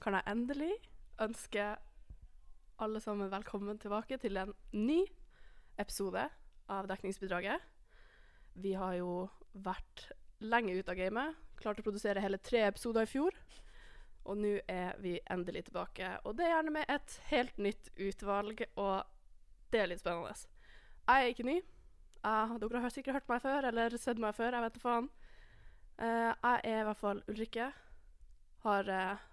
kan jeg endelig ønske alle sammen velkommen tilbake til en ny episode av Dekningsbidraget. Vi har jo vært lenge ute av gamet. Klart å produsere hele tre episoder i fjor. Og nå er vi endelig tilbake. Og det er gjerne med et helt nytt utvalg, og det er litt spennende. Jeg er ikke ny. Uh, dere har sikkert hørt meg før, eller sett meg før, jeg vet da faen. Uh, jeg er i hvert fall Ulrikke. Har uh,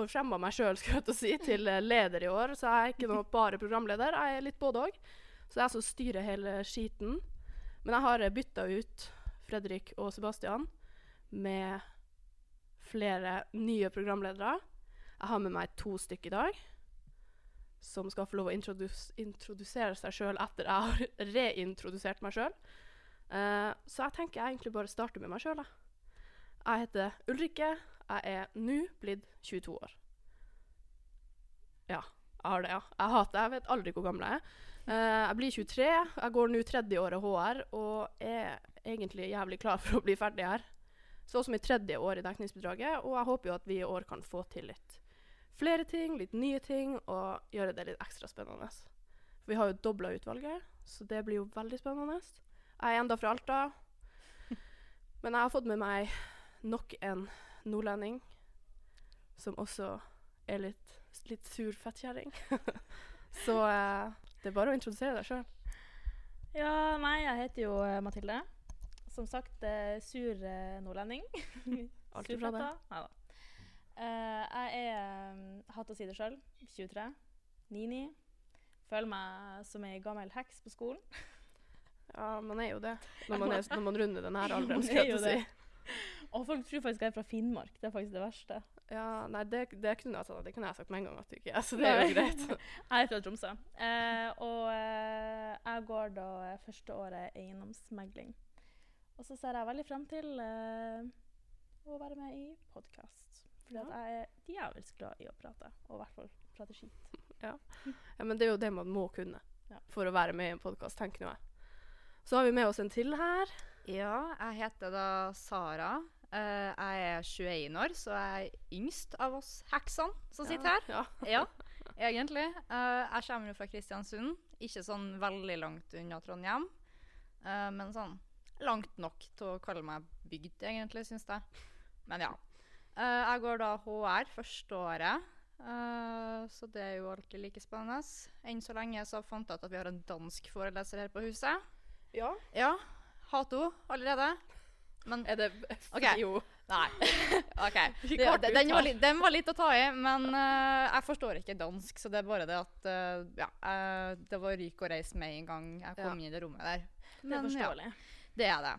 forfremma meg sjøl si, til eh, leder i år, så jeg er ikke noe bare programleder. Jeg er litt både òg. Så det er jeg som styrer hele skiten. Men jeg har bytta ut Fredrik og Sebastian med flere nye programledere. Jeg har med meg to stykker i dag som skal få lov å introdus introdusere seg sjøl etter jeg har reintrodusert meg sjøl. Uh, så jeg tenker jeg egentlig bare starter med meg sjøl. Jeg heter Ulrikke. Jeg er nå blitt 22 år. Ja, jeg har det, ja. Jeg hater. Jeg vet aldri hvor gammel jeg er. Uh, jeg blir 23. Jeg går nå tredjeåret HR og er egentlig jævlig klar for å bli ferdig her. Så også mitt tredje år i dekningsbidraget, og jeg håper jo at vi i år kan få til litt flere ting, litt nye ting, og gjøre det litt ekstra spennende. Vi har jo dobla utvalget, så det blir jo veldig spennende. Jeg er enda fra Alta, men jeg har fått med meg nok en nordlending som også er litt, litt sur fettkjerring. så eh, det er bare å introdusere deg sjøl. Ja, nei, jeg heter jo uh, Mathilde. Som sagt uh, sur nordlending. Alltid fra det. Nei da. jeg er um, hatt å si det sjøl. 23. Nini. Føler meg som ei gammel heks på skolen. ja, man er jo det når man, er, når man runder denne alderen, skal jeg si. Og folk tror faktisk jeg er fra Finnmark. Det er faktisk det verste. Ja, nei, det, det, kunne, jeg, det kunne jeg sagt med en gang at du ikke er, så det er jo greit. jeg er fra Tromsø. Eh, og eh, jeg går da første året eiendomsmegling. Og så ser jeg veldig frem til eh, å være med i podkast. Fordi ja. jeg er djevelsk glad i å prate, og i hvert fall prate skit. Ja. ja. men det er jo det man må kunne ja. for å være med i en podkast, tenker nå jeg. Så har vi med oss en til her. Ja, jeg heter da Sara. Uh, jeg er 21 år, så jeg er yngst av oss heksene som sitter her. Ja, ja egentlig. Uh, jeg kommer jo fra Kristiansund. Ikke sånn veldig langt unna Trondheim. Uh, men sånn langt nok til å kalle meg bygd, egentlig, syns jeg. Men ja. jeg går da HR første året. så det er jo alltid like spennende. Enn så lenge så fant jeg ut at vi har en dansk foreleser her på huset. Ja. ja. Hater henne allerede. Men Er det okay. Jo. Nei. OK. Det, den, var litt, den, var litt, å ta i, men uh, jeg forstår ikke dansk, så det er bare det at uh, Ja. Uh, det var ryk å reise med en gang jeg kom ja. i det rommet der. Men, det er forståelig. Ja, det er det.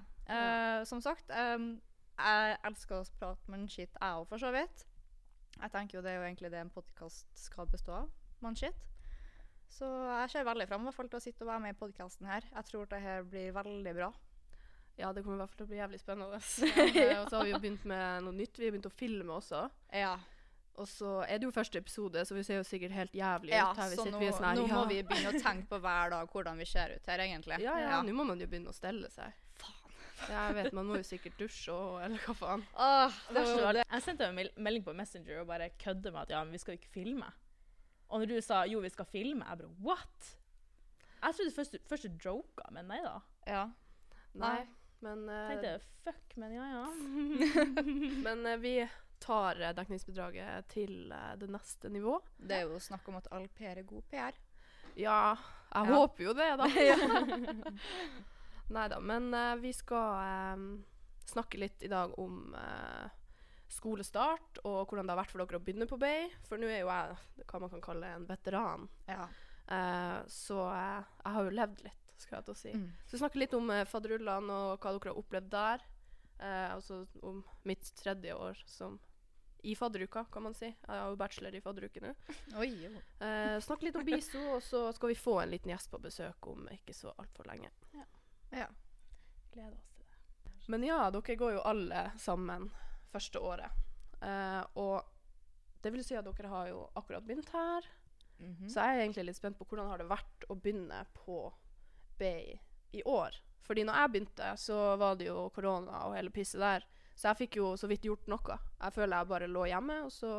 Som sagt, um, jeg elsker å prate med skitt, jeg òg, for så vidt. Jeg tenker jo det er jo egentlig det en podkast skal bestå av. Mannskitt. Så jeg ser veldig fram til å sitte og være med i podkasten her. Jeg tror det her blir veldig bra. Ja, det kommer i hvert fall til å bli jævlig spennende. ja. Og så har vi jo begynt med noe nytt. Vi har begynt å filme også. Ja. Og så er det jo første episode, så vi ser jo sikkert helt jævlig ja, ut. her. så nå, sånn nå, må vi begynne å tenke på hver dag hvordan vi ser ut her, egentlig. Ja, ja, ja. nå må man jo begynne å stelle seg. Faen. Ja, jeg vet, Man må jo sikkert dusje òg, eller hva faen. Åh, det var det. Jeg sendte en melding på Messenger og bare kødde med at ja, men vi skal jo ikke filme. Og når du sa jo, vi skal filme, jeg bare what? Jeg trodde først, først du joka, men nei da. Ja. Nei. nei. Men uh, Tenkte fuck, men ja ja. men uh, vi tar uh, dekningsbidraget til det neste nivå. Det er jo snakk om at all PR er god PR. Ja, jeg ja. håper jo det, da. Nei da. Men vi skal um, snakke litt i dag om skolestart og hvordan det har vært for dere å begynne på Bay. For nå er jo jeg hva man kan kalle en veteran. Ja. så jeg har jo levd litt skal jeg til å si. Mm. Så vi snakker litt om eh, fadderullene og hva dere har opplevd der. Eh, altså om mitt tredje år som i fadderuka, kan man si. Jeg har jo bachelor i fadderuke nå. Eh, snakke litt om BISO, og så skal vi få en liten gjest på besøk om ikke så altfor lenge. Ja. ja. Gleder oss til det. Men ja, dere går jo alle sammen første året. Eh, og det vil si at dere har jo akkurat begynt her. Mm -hmm. Så jeg er egentlig litt spent på hvordan har det vært å begynne på BI i år. Fordi når jeg begynte, så var det jo korona og hele pisset der. Så jeg fikk jo så vidt gjort noe. Jeg føler jeg bare lå hjemme, og så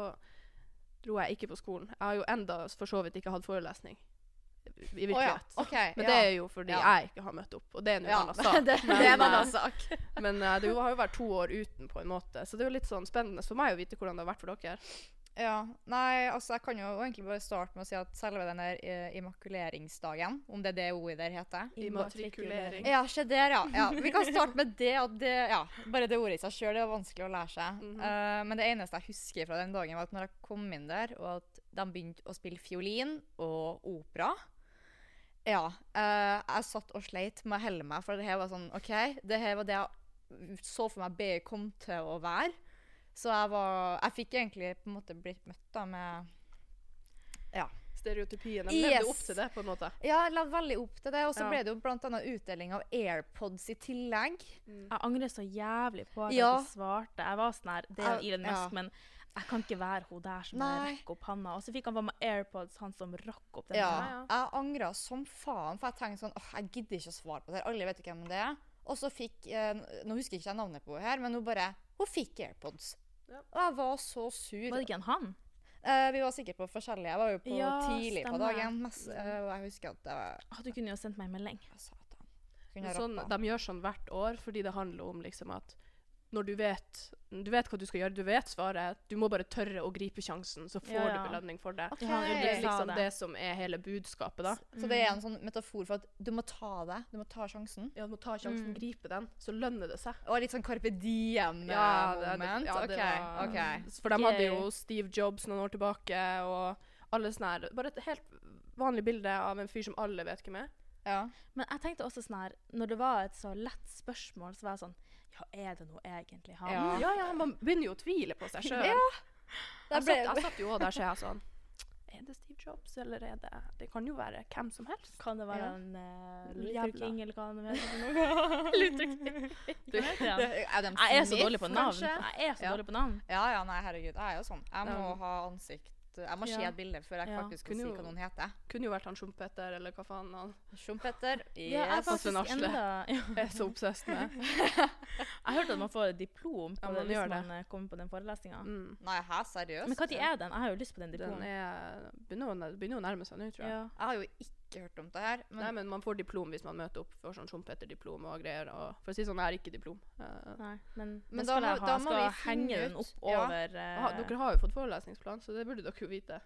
dro jeg ikke på skolen. Jeg har jo enda for så vidt ikke hatt forelesning. I virkelighet. Oh, ja. virkelighet. Men ja. det er jo fordi Ja. jeg ikke har møtt opp, og det er en annen sak. det, det Men, er en annen eh, sak. Men uh, det har jo vært to år uten, på en måte. Så det er jo litt sånn spennende for meg å vite hvordan det har vært for dere. Ja, nei, altså jeg kan jo egentlig bare starte med å si at selve den der eh, immakuleringsdagen, om det er det ordet der heter Immatrikulering. Ja, se der, ja. ja. Vi kan starte med det. at det ja, bare det ordet i seg sjøl er vanskelig å lære seg. Mm -hmm. uh, men det eneste jeg husker fra den dagen, var at når jeg kom inn der, og at de begynte å spille fiolin og opera Ja. Uh, jeg satt og sleit med å helle meg, for det her var sånn OK, det her var det jeg så for meg BI kom til å være. Så jeg var Jeg fikk egentlig på en måte blitt møtt da med Stereotypien. De Yes. levde opp til det, på en måte. Ja, jeg levde veldig opp til det. Og så Ja. ble det jo bl.a. utdeling av AirPods i tillegg. Jeg angrer så jævlig på at Ja. jeg ikke svarte. Jeg var sånn her, det er Elon Musk, ja. Men jeg kan ikke være hun der som rakk rekker opp handa. Og så fikk han bare med AirPods, han som rakk opp den. Ja, ja. jeg angra som faen, for jeg tenkte sånn åh, jeg gidder ikke å svare på det her. Alle vet jo hvem det er. Og så fikk eh, Nå husker jeg ikke navnet på henne her, men hun bare Hun fikk AirPods. Ja. Og jeg var så sur. Var det ikke en han? Eh, vi var sikkert på forskjellige. Jeg var jo på Ja, tidlig på dagen. Mest, eh, og jeg husker at det var Ah, du kunne jo sendt meg en melding. Satan. Sånn, de gjør sånn hvert år fordi det handler om liksom at når du vet, du vet hva du skal gjøre, du vet svaret, du må bare tørre å gripe sjansen, så får Ja, ja. du belønning for det. Okay. Det er liksom det. som er hele budskapet, da. Så det er en sånn metafor for at du må ta det. Du må ta sjansen. Ja, du må ta sjansen, Mm. gripe den, så lønner det seg. Og litt sånn Carpe Diem-moment. Ja, det- det- ja, det OK. var- ok. For de hadde jo Steve Jobs noen år tilbake, og alle sånne her Bare et helt vanlig bilde av en fyr som alle vet hvem er. Ja. Men jeg tenkte også sånn her, når det var et så lett spørsmål, så var jeg sånn Ja, er det nå egentlig han? Ja. Ja, ja, man begynner jo å tvile på seg sjøl. Ja. Jeg, ble- jeg satt jo òg der, så jeg sånn Er det Steve Jobs, eller er det Det kan jo være hvem som helst. Kan det være Ja. en uh, Jævla. Luther King, eller hva han heter? Luther King. Du, han? Adam Jeg er så dårlig på navn. kanskje? Jeg er så Ja. dårlig på navn. Ja, ja, nei, herregud. Jeg er jo sånn. Jeg må Ja. ha ansikt Jeg må se et bilde før jeg Ja. faktisk kan si hva noen heter. Kunne jo vært han Schumpeter, eller hva faen han Schumpeter. Ja, jeg er Yes. Faktisk Asle. enda ja. er så obsessed med. Jeg hørte at man får diplom på Ja, det man hvis det. man eh, kommer på den forelesninga. Mm. Nei, hæ, seriøst? Men når er den? Jeg har jo lyst på den Den er begynner å, begynner å nærme seg nå, tror jeg. Ja. Jeg har jo ikke hørt om det her. Men, Nei, men man får diplom hvis man møter opp for sånn Schumpeter-diplom og greier. Og for å si sånn, jeg har ikke diplom. Uh, Nei, men, Men da skal må- jeg ha. da må skal vi henge den ut- opp ja. over ja. uh, dere har jo fått forelesningsplan, så det burde dere jo vite.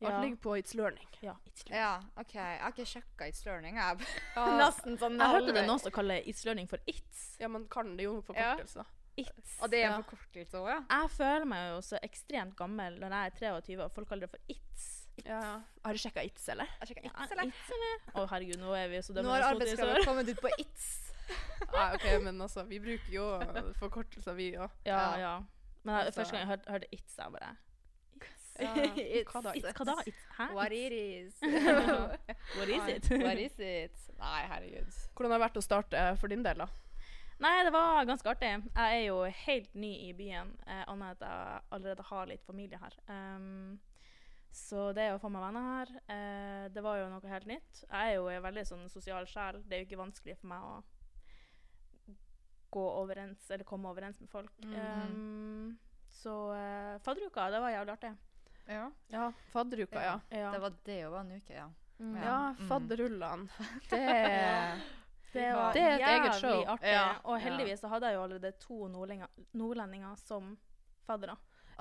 Alt ja. ligger på It's Learning. Ja, It's Learning. Ja, OK. Jeg har ikke sjekka It's Learning. Jeg Ja, nesten sånn Jeg hørte det noen som kaller It's Learning for It's. ja, man kan det jo forkortelse. da. It's. Og det er Ja. en forkortelse òg, ja? Jeg føler meg jo så ekstremt gammel når jeg er 23 og folk kaller det for It's. Ja. Har du sjekka It's, eller? Jeg sjekka It's, eller? Å herregud, nå er vi så Nå har arbeidskravet kommet ut på It's. Nei, ok, men altså, vi bruker jo forkortelser, vi òg. Ja, Ja. ja. Men jeg, Altså- første gang jeg hørte, hørte It's, jeg bare It's. Ja, It's- hva da? It's, hva da? It's, hæ? What it is. What is it? What is it? Nei, herregud. Hvordan har det vært å starte for din del, da? Nei, det var ganske artig. Jeg er jo helt ny i byen, eh, annet enn at jeg allerede har litt familie her. Um, så det å få meg venner her, eh, det var jo noe helt nytt. Jeg er jo en veldig sånn sosial sjel. Det er jo ikke vanskelig for meg å gå overens, eller komme overens med folk. Mhm. Um, så eh, fadderuka, det var jævlig artig. Ja. Ja, fadderuka, ja. Ja. Det var det å være en uke, ja. Mm. Ja, Mm. fadderullene. Det Det var Det er et eget show. artig. Ja, Og heldigvis så hadde jeg jo allerede to nordlendinger som faddere.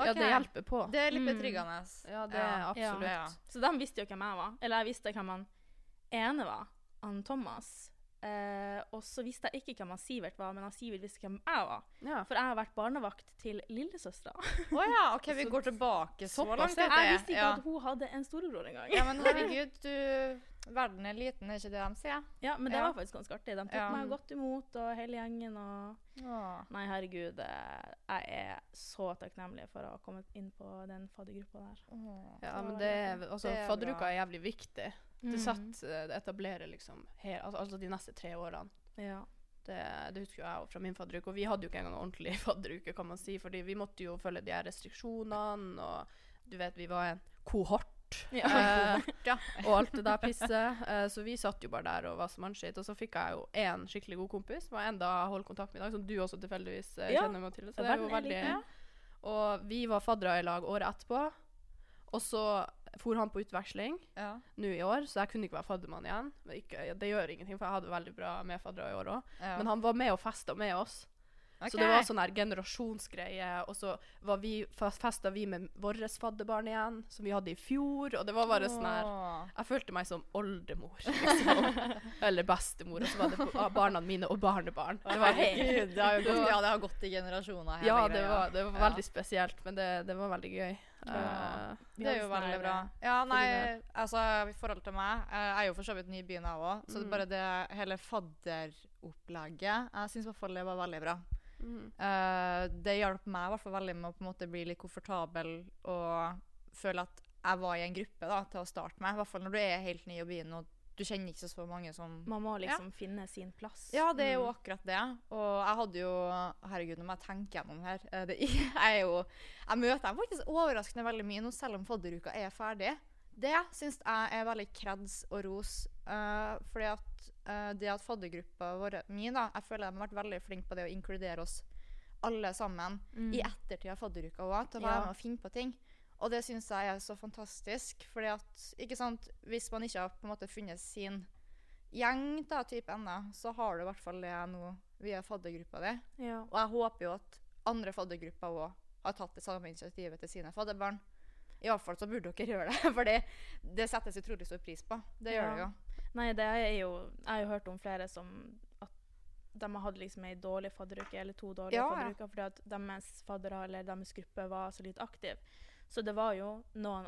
Ja, det hjelper på. Det er litt Mm. betryggende. Ja, det er absolutt. Ja. Så de visste jo hvem jeg var. Eller jeg visste hvem han ene var, han Thomas. Eh, og så visste jeg ikke hvem han Sivert var, men han Sivert visste hvem jeg var. Ja. For jeg har vært barnevakt til lillesøstera. Å ja, OK, vi Så- går tilbake så langt. Jeg visste ikke ja. at hun hadde en storebror engang. Ja, men herregud, du Verden er liten, er ikke det de sier? Ja, men det Ja. var faktisk ganske artig. De tok Ja. meg godt imot, og hele gjengen. og... Åh. Nei, herregud. eh, Jeg er så takknemlig for å ha kommet inn på den faddergruppa der. Åh. Ja, men det, er- altså, Det er fadderuka er jævlig viktig. Mm. Det setter, eh, det etablerer liksom her, altså, altså de neste tre årene. Ja. Det, det husker jo jeg fra min fadderuke. Og vi hadde jo ikke engang en ordentlig fadderuke, kan man si, fordi vi måtte jo følge de her restriksjonene, og du vet, vi var en kohort kohort. Ja. Eh, Ja. og alt det der pisset. Eh, så vi satt jo bare der og var som mannskitt. Og så fikk jeg jo én skikkelig god kompis, som jeg enda holder kontakt med i dag, som du også tilfeldigvis eh, kjenner Mathilde. Så det er jo veldig. Og vi var faddere i lag året etterpå. Og så for han på utveksling Ja. nå i år, så jeg kunne ikke være faddermann igjen. Men ikke, det gjør ingenting, for jeg hadde veldig bra medfaddere i år òg. Ja. Men han var med og festa med oss. Ok. Så det var sånn her generasjonsgreie. Og så var vi, festa vi med vårt fadderbarn igjen, som vi hadde i fjor. Og det var bare sånn her Jeg følte meg som oldemor, liksom. Eller bestemor. Og så var det ba- barna mine og barnebarn. Det var Herregud, det har gått, ja, det har gått i generasjoner. Ja, det var, det var veldig spesielt, men det, det var veldig gøy. Ja. Eh, Det er jo veldig bra. Ja, nei, altså i forhold til meg Jeg er jo for så vidt ny i byen, jeg òg. Så Mm. bare det hele fadderopplegget Jeg syns i hvert fall det var veldig bra. Eh, det hjalp meg i hvert fall veldig med å på en måte bli litt komfortabel og føle at jeg var i en gruppe da, til å starte med. I hvert fall når du er helt ny i byen og du kjenner ikke så mange som Man må liksom finne sin plass. Ja, det er jo Mm. akkurat det. Og jeg hadde jo Herregud, nå må jeg tenke gjennom her. Eh, Det, jeg er jo Jeg møter dem faktisk overraskende veldig mye nå, selv om fadderuka er ferdig. Det syns jeg er veldig kreds og ros. Eh, fordi at uh, det at faddergruppa vår min, da, jeg føler de har vært veldig flinke på det å inkludere oss alle sammen Mm. i ettertid av fadderuka òg, til å Ja. være med og finne på ting. Og det syns jeg er så fantastisk. fordi at, ikke sant, hvis man ikke har på en måte funnet sin gjeng da, type ennå, så har du i hvert fall det nå via faddergruppa di. Ja. Og jeg håper jo at andre faddergrupper òg har tatt det samme initiativet til sine fadderbarn. I hvert fall så burde dere gjøre det, for det, det settes utrolig stor pris på. Det gjør Ja. det jo. Nei, det er jo Jeg har jo hørt om flere som at de har hatt liksom ei dårlig fadderuke, eller to dårlige Ja, ja. fadderuker, fordi at deres faddere eller deres gruppe var så lite aktiv. Så det var jo noen,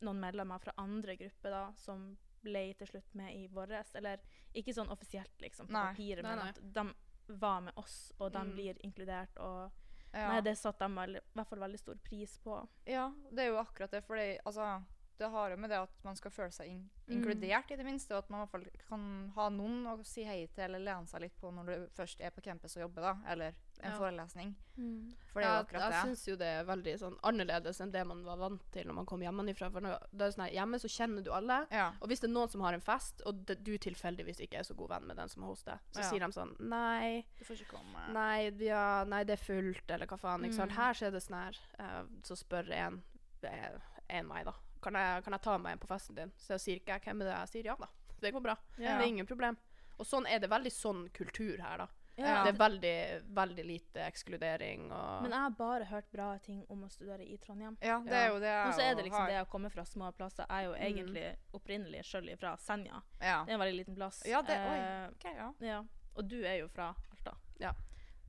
noen medlemmer fra andre grupper da, som ble til slutt med i våres. Eller ikke sånn offisielt, liksom, på Nei. papiret, Nei, men at de var med oss, og de Mm. blir inkludert. og Ja. Nei, det satte de i hvert fall veldig stor pris på. Ja, det er jo akkurat det. For altså, det har jo med det at man skal føle seg in Mm. inkludert, i det minste. Og at man i hvert fall kan ha noen å si hei til eller lene seg litt på når du først er på campus og jobber, da. Eller en Ja. forelesning. Mm. For det er jo akkurat det. jeg det. syns jo det er veldig sånn annerledes enn det man var vant til når man kom hjemmefra. For når, det er sånn hjemme så kjenner du alle. Ja. Og hvis det er noen som har en fest, og det, du tilfeldigvis ikke er så god venn med den som har hostet, så Ja. sier de sånn Nei, Du får ikke komme. nei, nei, det er fullt, eller hva faen. Mm. Her så er det sånn her Uh, Så spør en, eh, en meg, da. Kan jeg, kan jeg ta med en på festen din? Så sier ikke jeg hvem det er jeg sier ja da. Det går bra. Ja. Det er ingen problem. Og sånn er det veldig sånn kultur her, da. Ja. Det er veldig, veldig lite ekskludering og Men jeg har bare hørt bra ting om å studere i Trondheim. Ja, det er jo det jeg Og så er det liksom har. det å komme fra små plasser. Jeg er jo Mm. egentlig opprinnelig sjøl fra Senja. Ja. Det er en veldig liten plass. Ja, det- oi. Okay, Ok, ja. ja. Og du er jo fra Alta. Ja.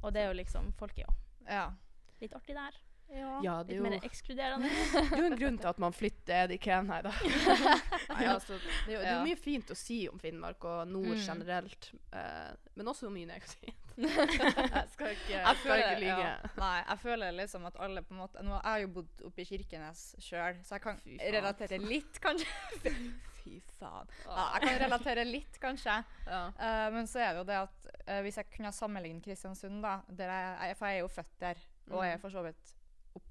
Og det er jo liksom Folk er jo ja. litt artig der. Ja, det Litt er jo mer ekskluderende. Det er jo en grunn til at man flytter, er det ikke? Nei da. Nei, altså, det, er jo, det er mye fint å si om Finnmark og nord Mm. generelt, eh, men også mye negativt. jeg skal ikke, Jeg skal føler, ikke lyge. ja. Nei, jeg føler liksom at alle på en måte Nå har jeg jo bodd oppe i Kirkenes sjøl, så jeg kan relatere litt, kanskje. Fy faen. Ja, jeg kan relatere litt, kanskje. Ja. Uh, men så er det jo det at uh, hvis jeg kunne sammenligne Kristiansund, da der jeg, jeg, For jeg er jo født der, og jeg er Mm. for så vidt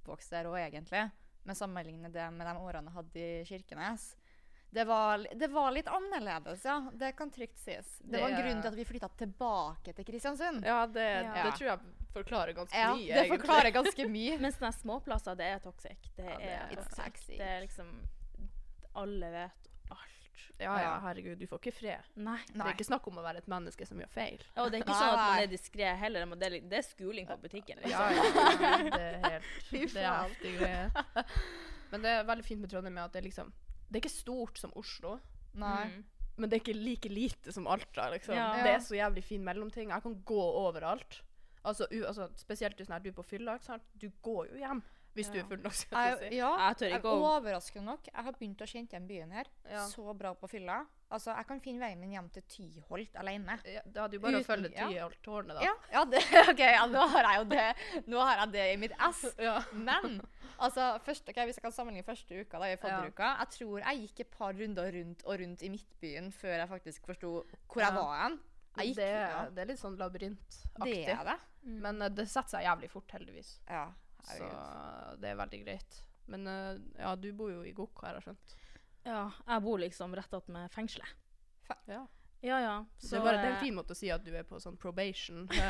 oppvokst der òg, egentlig. Men sammenligne det med de årene jeg hadde i Kirkenes det var, det var litt annerledes, ja. Det kan trygt sies. Det, var en er- grunn til at vi flytta tilbake til Kristiansund. Ja, det, Ja. det tror jeg forklarer ganske Ja, mye, det forklarer ganske mye. Men sånne småplasser, det er toxic. Det Ja, det er, er toxic. Det er liksom Alle vet Ja, ja, herregud, du får ikke fred. Nei. Det er ikke snakk om å være et menneske som gjør feil. Ja, Og det er ikke sånn at man er diskré heller. Det er, det er skuling på butikken. Liksom. Ja, ja, det er helt Det er heftige greier. Men det er veldig fint med Trondheim at det er liksom Det er ikke stort som Oslo. Nei. Mm. Men det er ikke like lite som Alta. liksom. Ja. Det er så jævlig fin mellomting. Jeg kan gå overalt. Altså, u, altså Spesielt hvis du er på fylla. Du går jo hjem hvis du er full nok. skal jeg Jeg, si. ja, Jeg tør ikke å overraskende nok. Jeg har begynt å kjenne igjen byen her Ja. så bra på fylla. Altså, Jeg kan finne veien min hjem til Tyholt alene. Ja, det hadde jo bare å følge Tyholt-tårnet, da. Ja, ja, det, ok, ja, nå har jeg jo det Nå har jeg det i mitt ess. Ja. Men altså, første, okay, hvis jeg kan sammenligne første uka, da, i fadderuka Jeg tror jeg gikk et par runder rundt og rundt i Midtbyen før jeg faktisk forsto hvor jeg Ja. var hen. Det, det er litt sånn det er det. Mm. Men eh, det setter seg jævlig fort, heldigvis. Ja. Så det er veldig greit. Men eh, ja, du bor jo i Gokk, har jeg skjønt. Ja, jeg bor liksom rett attmed fengselet. Ja. Ja, ja. Så det er bare det er eh, en fin måte å si at du er på sånn probation. Å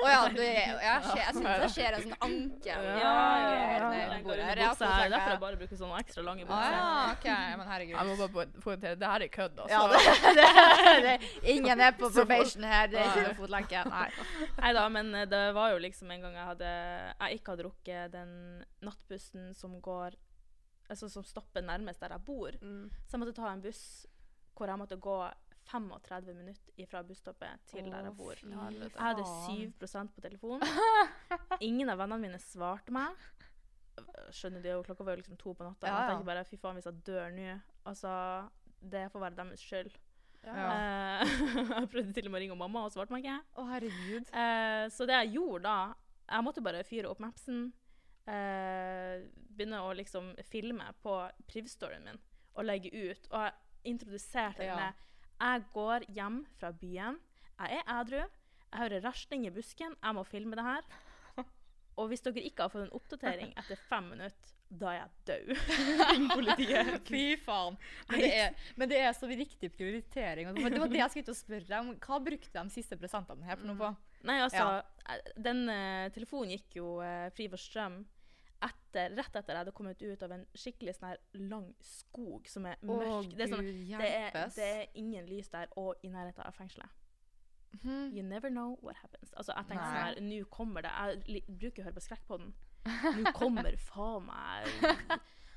oh, ja, du er, jeg, ser, jeg synes det skjer en sånn anke Ja, ja, ja. bordet her. Jeg her. tenke- Derfor jeg bare bruker sånne ekstra lange bukser. Ah, ja, okay. Men herregud. Jeg må bare poengtere det her er kødd, altså. Ja, det, det, det, ingen er på probation her. Det er ikke noe fotlenke. Nei. Nei da, men eh, det var jo liksom en gang jeg hadde Jeg ikke hadde rukket den nattbussen som går Altså som stopper nærmest der jeg bor. Mm. Så jeg måtte ta en buss hvor jeg måtte gå 35 minutter fra busstoppet til der jeg bor. Jeg hadde faen. 7 på telefonen. Ingen av vennene mine svarte meg. Skjønner du, klokka var jo liksom to på natta. Ja, Jeg tenker bare fy faen, hvis jeg dør nå Altså, det får være deres skyld. Ja. Eh, jeg prøvde til og med å ringe mamma, og svarte meg ikke. Å, herregud. Eh, så det jeg gjorde da Jeg måtte bare fyre opp Mapsen. eh, begynne å liksom filme på Priv-storyen min og legge ut. Og jeg introduserte Ja. med Jeg går hjem fra byen. Jeg er edru. Jeg hører rasling i busken. Jeg må filme det her. Og hvis dere ikke har fått en oppdatering etter fem minutter, da er jeg død. Ring politiet. Fy faen. Men det, er, men det er så riktig prioritering. Det var det jeg skulle til å spørre deg om. Hva brukte de siste presentene her for noe på? Nei, altså, Ja. eh, den uh, telefonen gikk jo uh, fri for strøm etter, rett etter jeg hadde kommet ut av en skikkelig sånn her lang skog som er mørk. det, er sånn, det, er, det er ingen lys der, og i nærheten av fengselet. Mm. You never know what happens. Altså, jeg tenkte sånn her, nå kommer det Jeg bruker å høre på Skrekkpodden. Nå kommer faen meg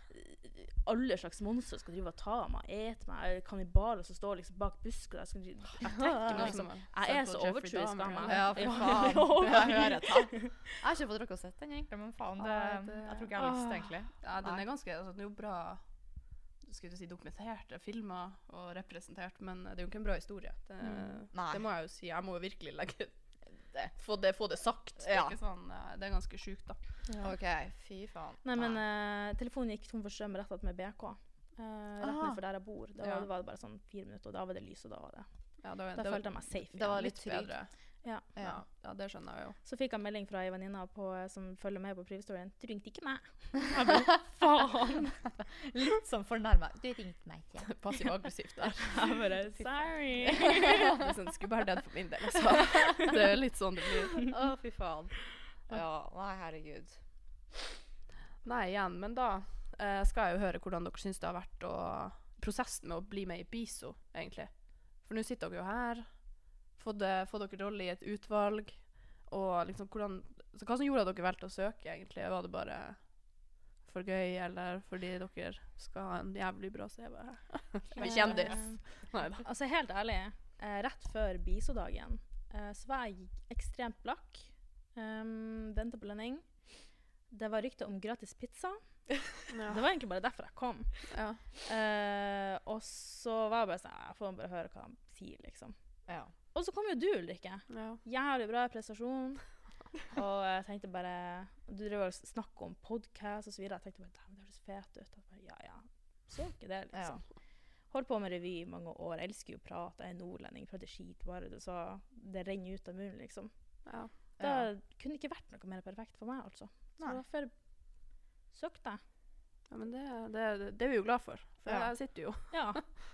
alle slags monstre skal drive og ta meg, ete meg. Kannibaler som står liksom bak busker Jeg, Skal, jeg tenker meg liksom Jeg er så overtroisk av meg. Ja, for faen. Jeg hører det. Jeg har ikke fått rukket å sett den, egentlig, men faen, det, jeg tror ikke jeg har lyst, egentlig. Ja, den er ganske altså, Den er jo bra skulle jeg si, dokumentert, filma og representert, men det er jo ikke en bra historie. Det, Mm. Det må jeg jo si. Jeg må jo virkelig legge det, få, det, få det sagt. Det, er ikke sånn, eh, det er ganske sjukt, da. Ja. OK, fy faen. Nei, men uh, telefonen gikk tom for strøm rett attmed BK. Uh, rett ned for der jeg bor. Da Ja. var, var det bare sånn fire minutter, og da var det lys, og da var det Ja, var- Da følte jeg meg safe. det var litt, litt trygg. bedre. Ja. Ja. Ja. det skjønner jeg jo. Så fikk jeg melding fra ei venninne som følger med på Priv-storyen. Du ringte ikke meg. Jeg bare, faen! Litt sånn fornærma. Du ringte meg ikke. Passiv-aggressivt der. Jeg bare, sorry. det sånn, skulle bare den for min del, altså. Det er litt sånn det blir. Å, fy faen. Ja, nei, herregud. Nei, igjen, men da eh, skal jeg jo høre hvordan dere syns det har vært å prosessen med å bli med i BISO, egentlig. For nå sitter dere jo her, eh, fått dere rolle i et utvalg, og liksom hvordan Så hva som gjorde at dere valgte å søke, egentlig? Var det bare for gøy, eller fordi dere skal ha en jævlig bra CV? Bli kjendis? Nei da. Altså, helt ærlig, eh, rett før bisodagen eh, så var jeg ekstremt blakk. Um, Venta på lønning. Det var rykte om gratis pizza. Ja. Det var egentlig bare derfor jeg kom. Ja. Uh, og så var jeg bare sånn Jeg får bare høre hva de sier, liksom. Ja. Og så kom jo du, Ulrikke. Ja. Jævlig bra prestasjon. Og jeg tenkte bare Du drev og snakka om podkast videre. Jeg tenkte bare Dæven, det høres fet ut. Jeg bare, ja, ja. Så ikke det, liksom. Holdt på med revy i mange år. Jeg elsker jo å prate. Jeg er nordlending. Prater skit bare det, så det renner ut av munnen, liksom. Ja. Det Ja. kunne ikke vært noe mer perfekt for meg, altså. Så Nei. derfor søkte jeg. Ja, men det, det, det er vi jo glad for. For Ja. jeg sitter jo Ja,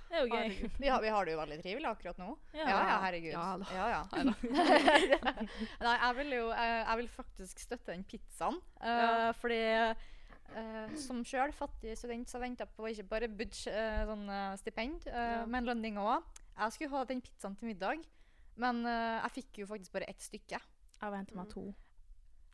det er jo gøy. Vi har, vi har det jo veldig trivelig akkurat nå. Ja. Ja, ja, herregud. Ja da. Ja, ja. Nei, jeg vil jo jeg, vil faktisk støtte den pizzaen. Uh, Ja. Fordi uh, som sjøl fattig student så venta jeg på ikke bare budge, uh, sånn stipend, Ja. men lønning òg. Jeg skulle ha den pizzaen til middag, men jeg fikk jo faktisk bare ett stykke. Jeg venter meg Mm.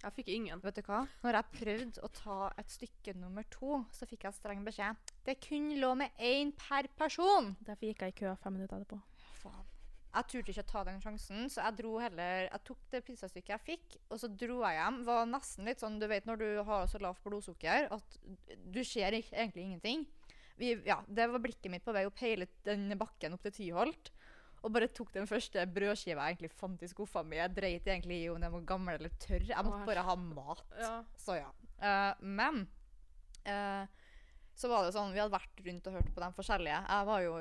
Jeg fikk ingen. Vet du hva? Når jeg prøvde å ta et stykke nummer to, så fikk jeg streng beskjed. Det kun lå med én per person. Derfor gikk jeg i kø fem minutter etterpå. Faen. Jeg turte ikke å ta den sjansen, så jeg dro heller Jeg tok det pizzastykket jeg fikk, og så dro jeg hjem. Var nesten litt sånn, du vet når du har så lavt blodsukker at du ser egentlig ingenting. Vi, ja, det var blikket mitt på vei opp hele den bakken opp til Tyholt. Og bare tok den første brødskiva jeg egentlig fant i skuffa mi. Jeg dreit egentlig i om den var gammel eller tørr. Jeg måtte bare ha mat. Ja. Så ja. Uh, men uh, så var det sånn, vi hadde vært rundt og hørt på de forskjellige. Jeg var jo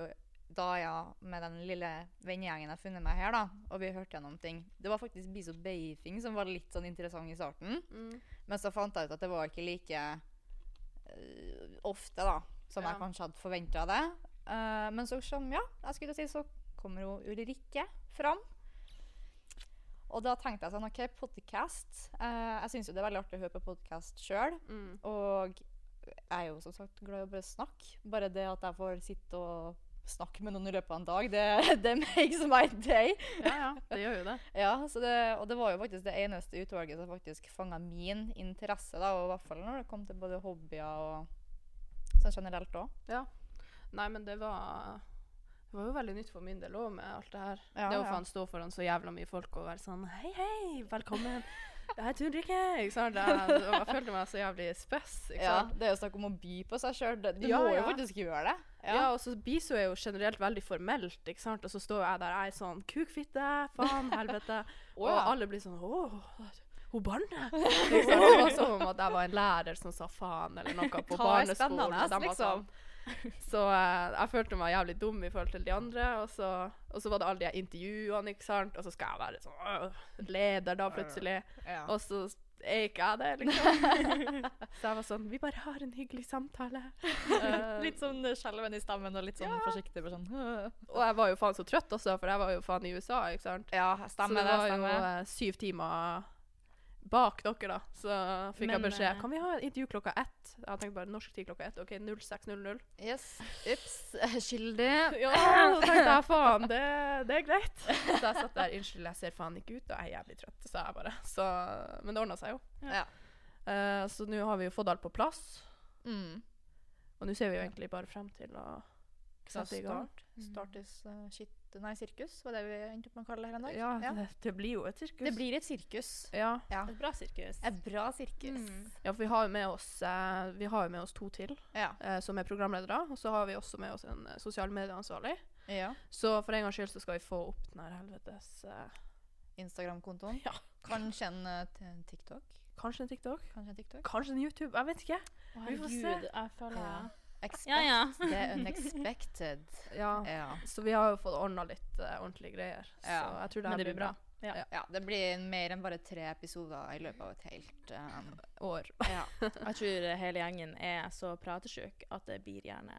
da ja, med den lille vennegjengen jeg har funnet meg her, da, og vi hørte gjennom ting. Det var faktisk Biso Beifing som var litt sånn interessant i starten. Mm. Men så fant jeg ut at det var ikke like uh, ofte, da. som Ja. jeg kanskje hadde forventa det. Uh, men så som, ja, jeg skulle si, så kommer jo Ulrikke fram. Og da tenkte jeg sånn OK, podcast. Eh, jeg syns jo det er veldig artig å høre på podkast sjøl. Mm. Og jeg er jo som sagt glad i å bare snakke. Bare det at jeg får sitte og snakke med noen i løpet av en dag, det, det makes my day. Ja, ja, det gjør jo det. Ja, så det, og det var jo faktisk det eneste utvalget som faktisk fanga min interesse. da, og I hvert fall når det kom til både hobbyer og sånn generelt òg. Ja. Nei, men det var Det var jo veldig nytt for min del òg, med alt det her. Ja, det å ja. faen stå foran så jævla mye folk og være sånn Hei, hei, velkommen. Det er Ulrikke. Ikke sant? Jeg, jeg følte meg så jævlig spess. Ja, det er jo snakk om å by på seg sjøl. Du Ja, må jo ja. faktisk gjøre det. Ja. og så Biso er jo generelt veldig formelt, ikke sant? og så står jeg der, jeg er sånn Kukfitte, faen, helvete. Å, og ja. alle blir sånn Åh, hun barnet. Liksom. Det var som om at jeg var en lærer som sa faen eller noe på barneskolen. spennende, og de liksom? Så eh, jeg følte meg jævlig dum i forhold til de andre. Og så, og så var det alle de intervjuene, ikke sant. Og så skal jeg være sånn øh, leder da plutselig. Ja. Og så er ikke jeg det, liksom. så jeg var sånn Vi bare har en hyggelig samtale. Eh, litt sånn skjelven i stemmen og litt sånn Ja. forsiktig. Sånn, og jeg var jo faen så trøtt også, for jeg var jo faen i USA, ikke sant. Ja, stemmer så det. var jo stemmer. eh, syv timer bak dere, da. Så fikk jeg beskjed eh, Kan vi ha intervju klokka ett? Jeg tenkte bare norsk tid klokka ett. OK, 06.00. Yes. Ups. Skyldig. Ja, så tenkte jeg faen, det, det er greit. Så jeg satt der, unnskyld, jeg ser faen ikke ut, og jeg er jævlig trøtt, sa jeg bare. Så, men det ordna seg jo. Ja. Uh, så nå har vi jo fått alt på plass, Mm. og nå ser vi jo egentlig bare frem til å sette i gang. Start. Startes uh, shit Nei, sirkus, var det vi endte opp med å kalle det her en dag? Ja, det, det blir jo et sirkus. Det blir et sirkus. ja. Ja. Et bra sirkus. Et bra sirkus. Mm. ja, for vi har jo med oss, vi har jo med oss to til. Ja. uh, som er programledere. Og så har vi også med oss en uh, sosialmedieansvarlig. ja. Så for en gangs skyld så skal vi få opp den her helvetes Instagram-kontoen. Ja. Kanskje en, TikTok? Kanskje en TikTok? Kanskje en TikTok? Kanskje en YouTube? Jeg vet ikke. Å, Vi får se. jeg føler Ja. Expect Ja, ja. the unexpected. Ja. Ja. Så vi har jo fått ordna litt uh, ordentlige greier. Så jeg tror det her det blir blir bra. bra. ja. Det blir mer enn bare tre episoder i løpet av et helt um, År. Ja. Jeg tror hele gjengen er så pratesjuk at det blir gjerne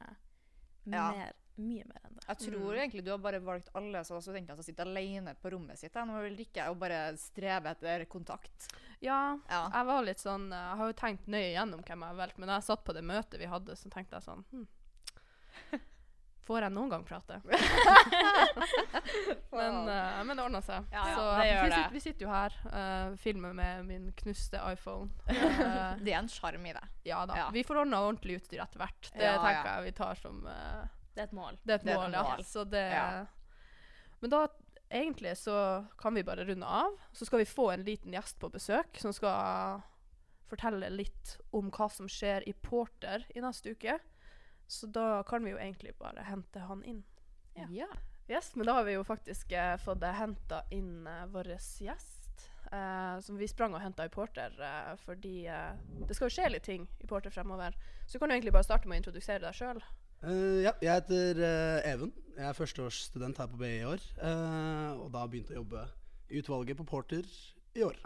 Ja. mer, mye mer enn det. Jeg tror egentlig du har bare valgt alle som studenter som sitter alene på rommet sitt. Nå vil ikke og bare strebe etter kontakt. Ja, Ja. jeg var litt sånn eh, Jeg har jo tenkt nøye gjennom hvem jeg har valgt, men da jeg satt på det møtet vi hadde, så tenkte jeg sånn hm. Får jeg noen gang prate? men, uh, men det ordna seg. Ja, ja, så det vi, sitter, vi sitter jo her, uh, filmer med min knuste iPhone. Uh, Det er en sjarm i det. ja da. Ja. Vi får ordna ordentlig utstyr etter hvert. Det tenker jeg vi tar som uh, Det er et mål. Det er et mål, ja. Så det. Men da egentlig så kan vi bare runde av. Så skal vi få en liten gjest på besøk som skal fortelle litt om hva som skjer i Porter i neste uke. Så da kan vi jo egentlig bare hente han inn. Ja. Yes, Men da har vi jo faktisk eh, fått henta inn eh, vår gjest. Eh, som vi sprang og henta i Porter eh, fordi eh, det skal jo skje litt ting i Porter fremover. Så kan du egentlig bare starte med å introdusere deg sjøl. Eh, ja, jeg heter uh, Even. Jeg er førsteårsstudent her på BI i år. Uh, og da begynte jeg å jobbe i utvalget på Porter i år.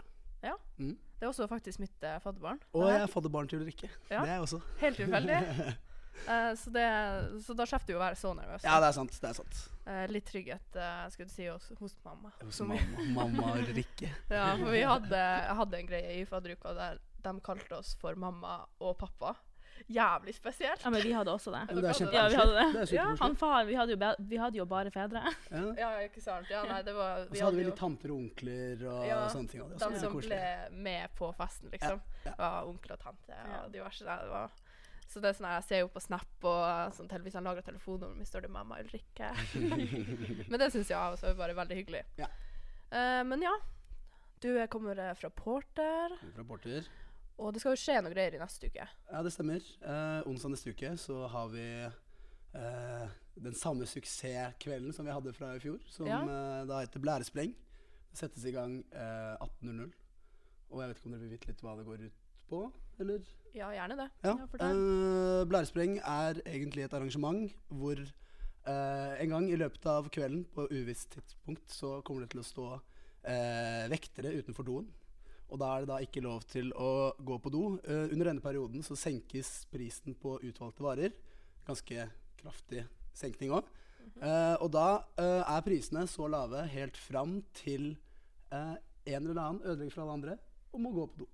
Ja. Mm. Det er også faktisk mitt uh, fadderbarn. Og jeg er fadderbarn til Ulrikke. Ja. Det er jeg også. Helt tilfeldig. Så, det, så da slipper du å være så nervøs. Ja, det er sant. Det er sant. Litt trygghet, uh, skulle du si, hos, hos mamma. Hos mamma, mamma Ulrikke. ja, for vi hadde, hadde en greie i fadderuka der de kalte oss for mamma og pappa. Jævlig spesielt. Ja, men vi hadde også det. Men det er Ja, Ja, vi hadde det. Det er Ja. Han far, vi hadde jo, be- vi hadde jo bare fedre. Ja. Ja, ikke sant. Ja, nei, det var Og så hadde vi litt tanter og onkler og Ja, sånne ting. og De som ble med på festen, liksom. ja. Var onkel og tante og Ja. diverse. Der. det var så det er sånn her, Jeg ser jo på Snap og sånn, til- hvis han lager telefonnummer mitt, står det 'mamma Ulrikke'. men det syns jeg også er bare veldig hyggelig. Ja. Uh, men ja, du kommer eh, fra Porter, Fra Porter. Og det skal jo skje noe greier i neste uke. Ja, det stemmer. Eh, onsdag neste uke så har vi eh, den samme suksesskvelden som vi hadde fra i fjor, som Ja. eh, da heter Blærespreng. Det settes i gang eh, 18.00. Og jeg vet ikke om dere vil vite litt hva det går ut på, eller? Ja, gjerne det. Ja. Ja, eh, Blærespreng er egentlig et arrangement hvor eh, en gang i løpet av kvelden, på uvisst tidspunkt, så kommer det til å stå eh, vektere utenfor doen. Og da er det da ikke lov til å gå på do. Uh, under denne perioden så senkes prisen på utvalgte varer ganske kraftig senkning òg. og da uh, er prisene så lave helt fram til eh, en eller annen ødelegger for alle andre og må gå på do.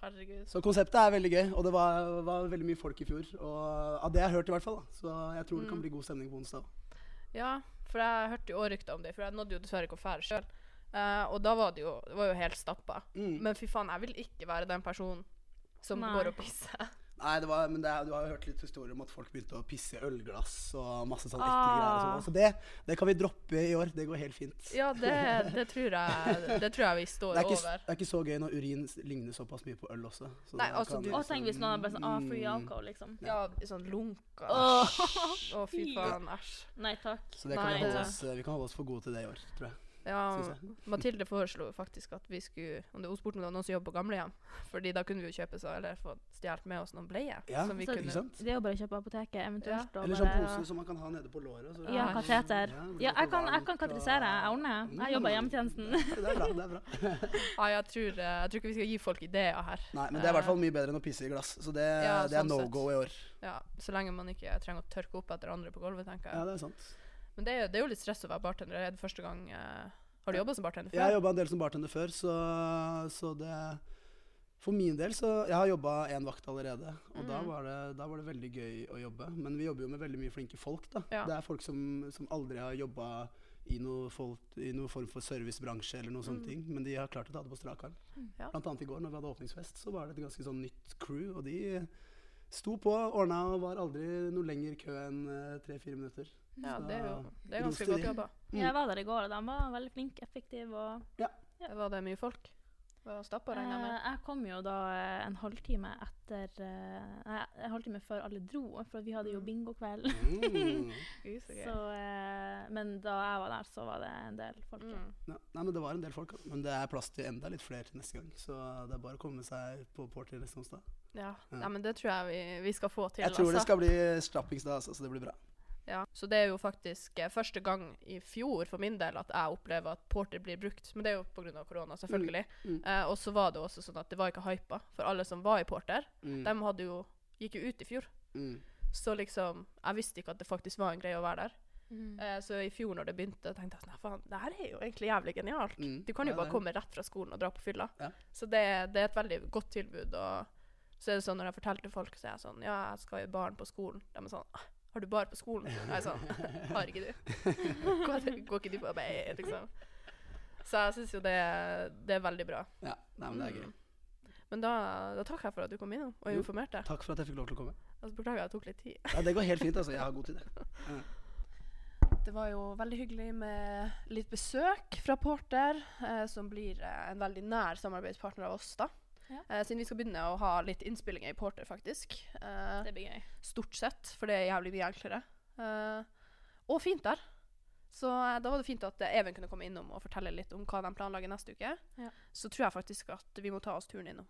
Herregud. Så konseptet er veldig gøy, og det var, var veldig mye folk i fjor. Og Av det jeg har hørt, i hvert fall. Da. Så jeg tror det kan Mm. bli god stemning på onsdag. Ja, for jeg hørte jo også rykter om det, for jeg nådde jo dessverre ikke å fære sjøl. Og da var det jo, det var jo helt stappa. Mm. Men fy faen, jeg vil ikke være den personen som Nei. går og pisser. Nei, det var, men det du har jo hørt litt historier om at folk begynte å pisse i ølglass og masse sånn ekle Ah. greier. Og sånn. Så det, det kan vi droppe i år. Det går helt fint. Ja, det, det, tror jeg, det tror jeg vi står Det ikke, over. det er ikke så gøy når urin ligner såpass mye på øl også. Så Nei, altså, kan du- Og tenk hvis noen er bare sånn ah, free Mm. alcohol, liksom. Ja, sånn lunka. Åh. oh, fy faen. Æsj. Nei takk. Så det kan Nei, vi, holde oss, vi kan holde oss for gode til det i år, tror jeg. Ja, Mathilde foreslo faktisk at vi skulle Om det hun spurte om det var noen som jobber på gamlehjem. Fordi da kunne vi jo kjøpe så, eller få stjålet med oss noen bleier. Ja, som vi så- kunne sant? Det er jo bare å kjøpe apoteket, eventuelt. Ja. Eller sånn pose ja. som man kan ha nede på låret. så- Ja, Ja. kateter. Ja, Ja, jeg kan, jeg kan og- Jeg ordner. Jeg jobber i hjemmetjenesten. Det er bra. det er bra. Ja, jeg tror, eh, jeg tror ikke vi skal gi folk ideer her. Nei, men det er i hvert fall mye bedre enn å pisse i glass. Så det, Ja, det er sånn no sett. go i år. Ja, Så lenge man ikke trenger å tørke opp etter andre på gulvet, tenker jeg. Ja, det er sant. Men det er, det er jo litt stress å være bartender. Er det første gang eh, Har du jobba som bartender før? Jeg har jobba en del som bartender før, så, så det For min del så Jeg har jobba én vakt allerede, og da, Mhm. var det, da var det veldig gøy å jobbe. Men vi jobber jo med veldig mye flinke folk, da. Ja. Det er folk som, som aldri har jobba i noen noe form for servicebransje eller noe sånne Mm. ting, men de har klart å ta det på strak arm. Ja. Blant annet i går når vi hadde åpningsfest, så var det et ganske sånn nytt crew, og de sto på, ordna og var aldri noe lenger kø enn eh, tre-fire minutter. Ja, det er jo det er ganske godt jobba. Mm. Jeg var der i går, og de var veldig flinke, effektive og Var det mye folk? Var stappa, regner jeg med? Eh, Jeg kom jo da eh, en halvtime etter eh, Nei, en halvtime før alle dro, for vi hadde jo Mm. bingokveld. Mm. Så eh, men da jeg var der, så var det en del folk. Mm. Ja, nei, men det var en del folk, men det er plass til enda litt flere til neste gang. Så det er bare å komme seg på Porter neste onsdag. Ja. Ja. Nei, men det tror jeg vi, vi skal få til. Jeg tror det altså. skal bli strappingsdag, altså, så det blir bra. Ja, så det er jo faktisk eh, første gang i fjor for min del at jeg opplever at porter blir brukt. Men det er jo pga. korona, selvfølgelig. Mm. Eh, og så var det også sånn at det var ikke hypa. For alle som var i porter, Mm. de hadde jo, gikk jo ut i fjor. Mm. Så liksom, jeg visste ikke at det faktisk var en greie å være der. Mm. Eh, så i fjor når det begynte, tenkte jeg sånn, "Nei, faen, det her er jo egentlig jævlig genialt. Mm. Du kan jo Ja, bare det- komme rett fra skolen og dra på fylla. Ja. Så det, det er et veldig godt tilbud. Og så er det sånn når jeg forteller til folk, så er jeg sånn Ja, jeg skal i baren på skolen. De er sånn «Ah, Har du bar på skolen? Jeg er sånn Har ikke du? Går, går ikke du på arbeid, liksom? Så jeg syns jo det, det er veldig bra. Ja, nei, men det er gøy. Mm. Men da, da takker jeg for at du kom innom og Jo. informerte. Takk for at jeg fikk lov til å komme. Altså, beklager, jeg tok litt tid. Ja, det går helt fint, altså. Jeg har god tid. Ja. Det var jo veldig hyggelig med litt besøk fra Porter, eh, som blir eh, en veldig nær samarbeidspartner av oss, da. Ja. Eh, siden vi skal begynne å ha litt innspillinger i Porter, faktisk. Uh, Det blir gøy. stort sett, for det er jævlig mye enklere. Eh, og fint der. Så da var det fint at Even kunne komme innom og fortelle litt om hva de planlegger neste uke. Ja. Så tror jeg faktisk at vi må ta oss turen innom.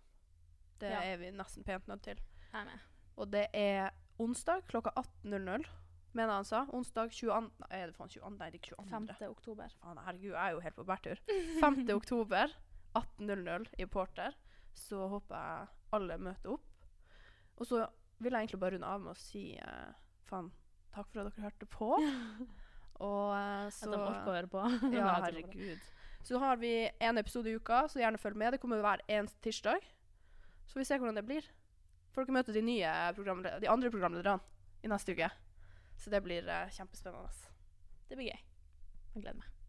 Det Ja. er vi nesten pent nødt til. Jeg er med. Og det er onsdag klokka 18.00, mener han sa. Onsdag 22. Nei, er det faen 22? Nei, det er ikke 22. 5. oktober. Faen, herregud, jeg er jo helt på bærtur. 5. oktober 18.00 i Porter. Så håper jeg alle møter opp. Og så vil jeg egentlig bare runde av med å si eh, faen, takk for at dere hørte på. Og eh, At så de orker å høre på. Ja, herregud. Så har vi en episode i uka, så gjerne følg med. Det kommer hver eneste tirsdag. Så vi ser hvordan det blir. Får dere møte de nye de andre programlederne i neste uke. Så det blir eh, kjempespennende. Det blir gøy. Jeg gleder meg.